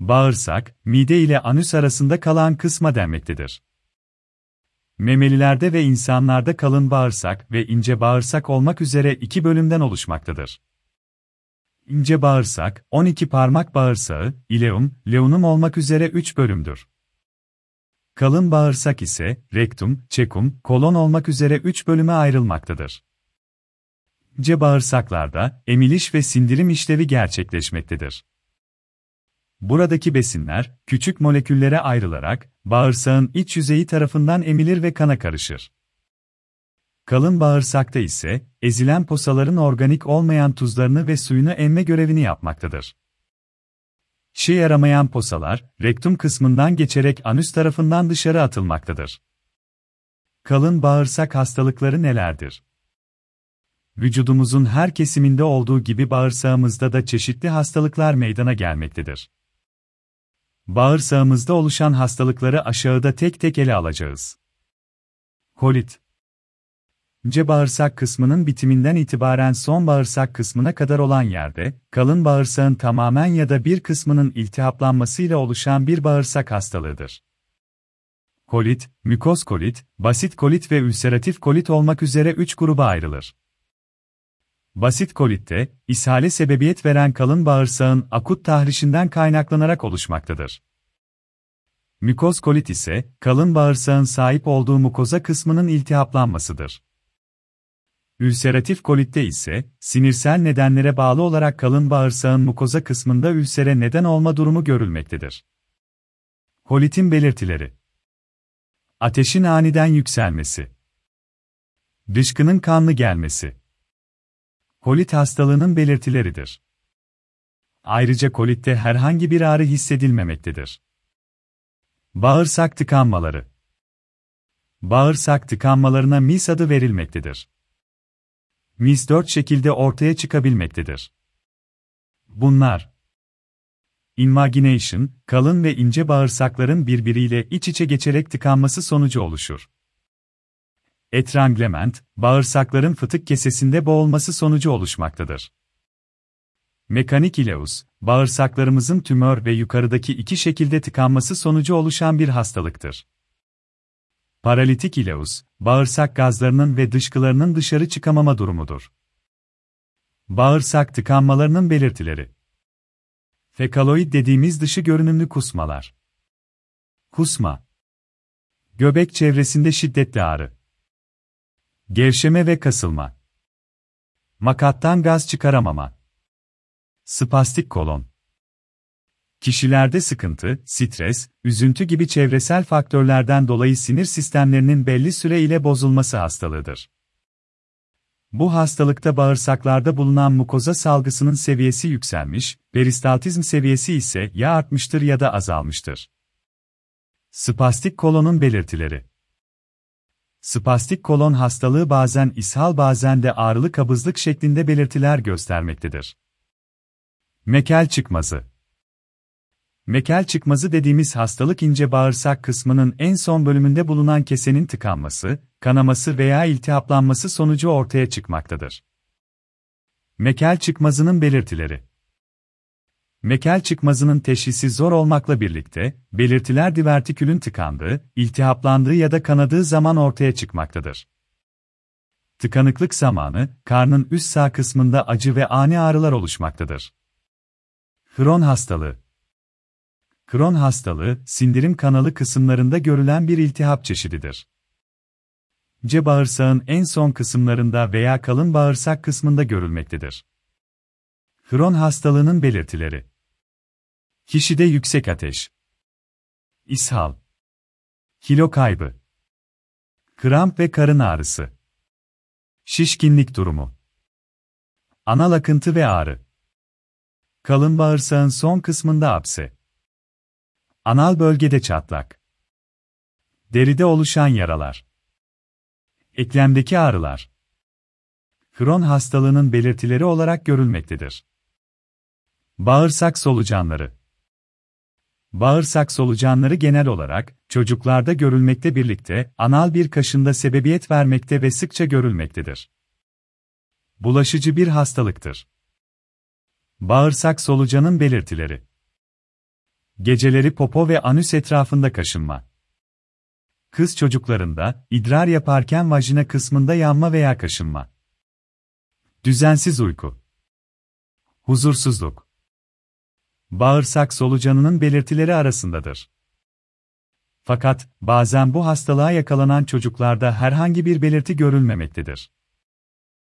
Bağırsak, mide ile anüs arasında kalan kısma denmektedir. Memelilerde ve insanlarda kalın bağırsak ve ince bağırsak olmak üzere iki bölümden oluşmaktadır. İnce bağırsak, 12 parmak bağırsağı, ileum, leunum olmak üzere 3 bölümdür. Kalın bağırsak ise, rektum, çekum, kolon olmak üzere 3 bölüme ayrılmaktadır. İnce bağırsaklarda, emiliş ve sindirim işlevi gerçekleşmektedir. Buradaki besinler, küçük moleküllere ayrılarak, bağırsağın iç yüzeyi tarafından emilir ve kana karışır. Kalın bağırsakta ise, ezilen posaların organik olmayan tuzlarını ve suyunu emme görevini yapmaktadır. İşe yaramayan posalar, rektum kısmından geçerek anüs tarafından dışarı atılmaktadır. Kalın bağırsak hastalıkları nelerdir? Vücudumuzun her kesiminde olduğu gibi bağırsağımızda da çeşitli hastalıklar meydana gelmektedir. Bağırsağımızda oluşan hastalıkları aşağıda tek tek ele alacağız. Kolit İnce bağırsak kısmının bitiminden itibaren son bağırsak kısmına kadar olan yerde, kalın bağırsağın tamamen ya da bir kısmının iltihaplanmasıyla oluşan bir bağırsak hastalığıdır. Kolit, mükoz kolit, basit kolit ve ülseratif kolit olmak üzere üç gruba ayrılır. Basit kolitte, ishale sebebiyet veren kalın bağırsağın akut tahrişinden kaynaklanarak oluşmaktadır. Mükoz kolit ise, kalın bağırsağın sahip olduğu mukoza kısmının iltihaplanmasıdır. Ülseratif kolitte ise, sinirsel nedenlere bağlı olarak kalın bağırsağın mukoza kısmında ülsere neden olma durumu görülmektedir. Kolitin belirtileri Ateşin aniden yükselmesi Dışkının kanlı gelmesi Kolit hastalığının belirtileridir. Ayrıca kolitte herhangi bir ağrı hissedilmemektedir. Bağırsak tıkanmaları Bağırsak tıkanmalarına mis adı verilmektedir. Mis dört şekilde ortaya çıkabilmektedir. Bunlar Invagination, kalın ve ince bağırsakların birbiriyle iç içe geçerek tıkanması sonucu oluşur. Etranglement, bağırsakların fıtık kesesinde boğulması sonucu oluşmaktadır. Mekanik ileus, bağırsaklarımızın tümör ve yukarıdaki iki şekilde tıkanması sonucu oluşan bir hastalıktır. Paralitik ileus, bağırsak gazlarının ve dışkılarının dışarı çıkamama durumudur. Bağırsak tıkanmalarının belirtileri. Fekaloid dediğimiz dışı görünümlü kusmalar. Kusma. Göbek çevresinde şiddetli ağrı. Gevşeme ve kasılma. Makattan gaz çıkaramama. Spastik kolon. Kişilerde sıkıntı, stres, üzüntü gibi çevresel faktörlerden dolayı sinir sistemlerinin belli süre ile bozulması hastalığıdır. Bu hastalıkta bağırsaklarda bulunan mukoza salgısının seviyesi yükselmiş, peristaltizm seviyesi ise ya artmıştır ya da azalmıştır. Spastik kolonun belirtileri Spastik kolon hastalığı bazen ishal bazen de ağrılı kabızlık şeklinde belirtiler göstermektedir. Mekel çıkmazı Mekel çıkmazı dediğimiz hastalık ince bağırsak kısmının en son bölümünde bulunan kesenin tıkanması, kanaması veya iltihaplanması sonucu ortaya çıkmaktadır. Mekel çıkmazının belirtileri Mekel çıkmazının teşhisi zor olmakla birlikte, belirtiler divertikülün tıkandığı, iltihaplandığı ya da kanadığı zaman ortaya çıkmaktadır. Tıkanıklık zamanı, karnın üst sağ kısmında acı ve ani ağrılar oluşmaktadır. Kron hastalığı. Kron hastalığı, sindirim kanalı kısımlarında görülen bir iltihap çeşididir. C bağırsağın en son kısımlarında veya kalın bağırsak kısmında görülmektedir. Kron hastalığının belirtileri. Kişide yüksek ateş, ishal, kilo kaybı, kramp ve karın ağrısı, şişkinlik durumu, anal akıntı ve ağrı, kalın bağırsağın son kısmında apse, anal bölgede çatlak, deride oluşan yaralar, eklemdeki ağrılar, Kron hastalığının belirtileri olarak görülmektedir. Bağırsak solucanları Bağırsak solucanları genel olarak, çocuklarda görülmekte birlikte, anal bir kaşında sebebiyet vermekte ve sıkça görülmektedir. Bulaşıcı bir hastalıktır. Bağırsak solucanın belirtileri Geceleri popo ve anüs etrafında kaşınma. Kız çocuklarında, idrar yaparken vajina kısmında yanma veya kaşınma. Düzensiz uyku. Huzursuzluk. Bağırsak solucanının belirtileri arasındadır. Fakat, bazen bu hastalığa yakalanan çocuklarda herhangi bir belirti görülmemektedir.